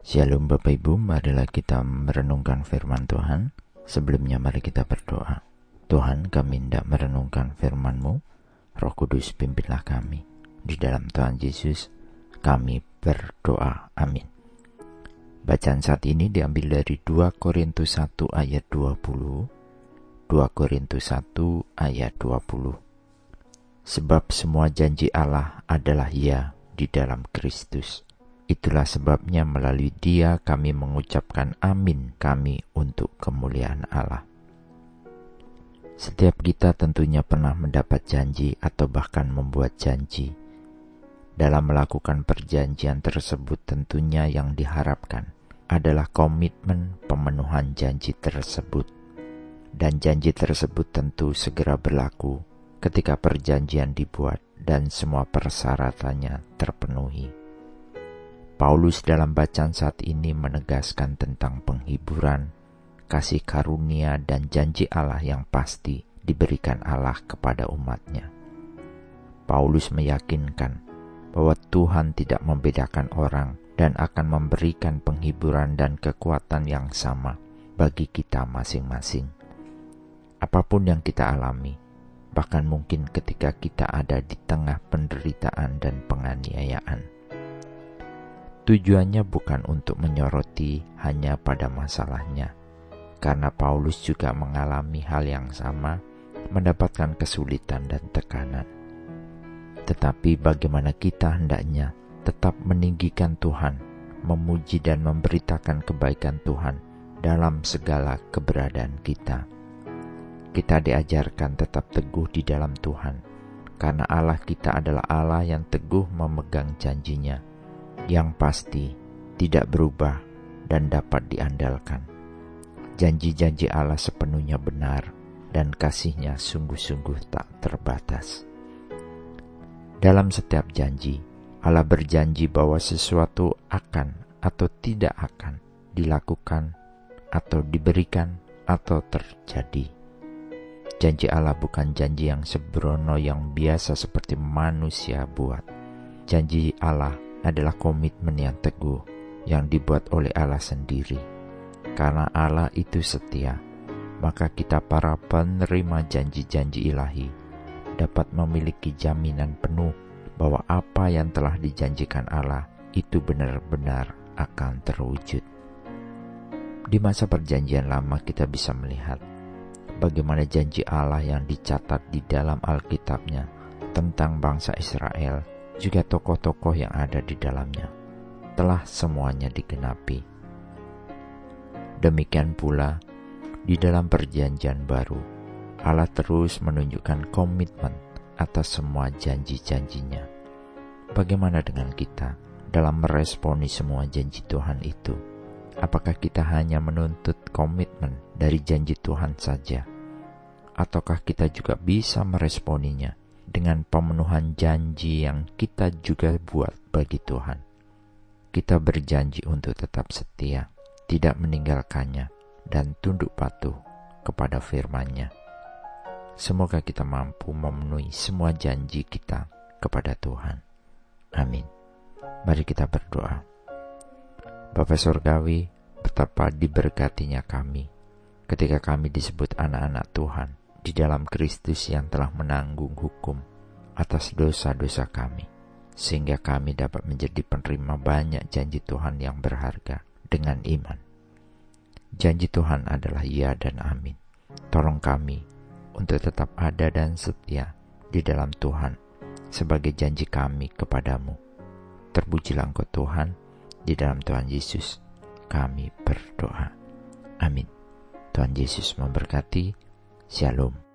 Shalom Bapak Ibu, marilah kita merenungkan firman Tuhan. Sebelumnya mari kita berdoa. Tuhan kami hendak merenungkan firman-Mu, Roh Kudus pimpinlah kami. Di dalam Tuhan Yesus kami berdoa. Amin. Bacaan saat ini diambil dari 2 Korintus 1 ayat 20. 2 Korintus 1 ayat 20. Sebab semua janji Allah adalah ya di dalam Kristus Itulah sebabnya melalui dia kami mengucapkan amin kami untuk kemuliaan Allah. Setiap kita tentunya pernah mendapat janji atau bahkan membuat janji. Dalam melakukan perjanjian tersebut tentunya yang diharapkan adalah komitmen pemenuhan janji tersebut. Dan janji tersebut tentu segera berlaku ketika perjanjian dibuat dan semua persyaratannya terpenuhi. Paulus dalam bacaan saat ini menegaskan tentang penghiburan, kasih karunia, dan janji Allah yang pasti diberikan Allah kepada umatnya. Paulus meyakinkan bahwa Tuhan tidak membedakan orang dan akan memberikan penghiburan dan kekuatan yang sama bagi kita masing-masing. Apa pun yang kita alami, bahkan mungkin ketika kita ada di tengah penderitaan dan penganiayaan Tujuannya bukan untuk menyoroti hanya pada masalahnya, karena Paulus juga mengalami hal yang sama, mendapatkan kesulitan dan tekanan. Tetapi bagaimana kita hendaknya tetap meninggikan Tuhan, memuji dan memberitakan kebaikan Tuhan dalam segala keberadaan kita. Kita diajarkan tetap teguh di dalam Tuhan, karena Allah kita adalah Allah yang teguh memegang janjinya yang pasti tidak berubah dan dapat diandalkan. Janji-janji Allah sepenuhnya benar dan kasihnya sungguh-sungguh tak terbatas. Dalam setiap janji, Allah berjanji bahwa sesuatu akan atau tidak akan dilakukan atau diberikan atau terjadi. Janji Allah bukan janji yang sebrono yang biasa seperti manusia buat. Janji Allah adalah komitmen yang teguh yang dibuat oleh Allah sendiri. Karena Allah itu setia, maka kita para penerima janji-janji ilahi dapat memiliki jaminan penuh bahwa apa yang telah dijanjikan Allah itu benar-benar akan terwujud. Di masa perjanjian lama kita bisa melihat bagaimana janji Allah yang dicatat di dalam Alkitabnya tentang bangsa Israel juga tokoh-tokoh yang ada di dalamnya telah semuanya digenapi. Demikian pula di dalam perjanjian baru, Allah terus menunjukkan komitmen atas semua janji-janjinya. Bagaimana dengan kita dalam meresponi semua janji Tuhan itu? Apakah kita hanya menuntut komitmen dari janji Tuhan saja? Ataukah kita juga bisa meresponinya dengan pemenuhan janji yang kita juga buat bagi Tuhan. Kita berjanji untuk tetap setia, tidak meninggalkannya, dan tunduk patuh kepada firman-Nya. Semoga kita mampu memenuhi semua janji kita kepada Tuhan. Amin. Mari kita berdoa. Bapak Surgawi, betapa diberkatinya kami ketika kami disebut anak-anak Tuhan di dalam Kristus yang telah menanggung hukum atas dosa-dosa kami, sehingga kami dapat menjadi penerima banyak janji Tuhan yang berharga dengan iman. Janji Tuhan adalah ya dan amin. Tolong kami untuk tetap ada dan setia di dalam Tuhan sebagai janji kami kepadamu. Terpujilah engkau Tuhan, di dalam Tuhan Yesus kami berdoa. Amin. Tuhan Yesus memberkati. Shalom.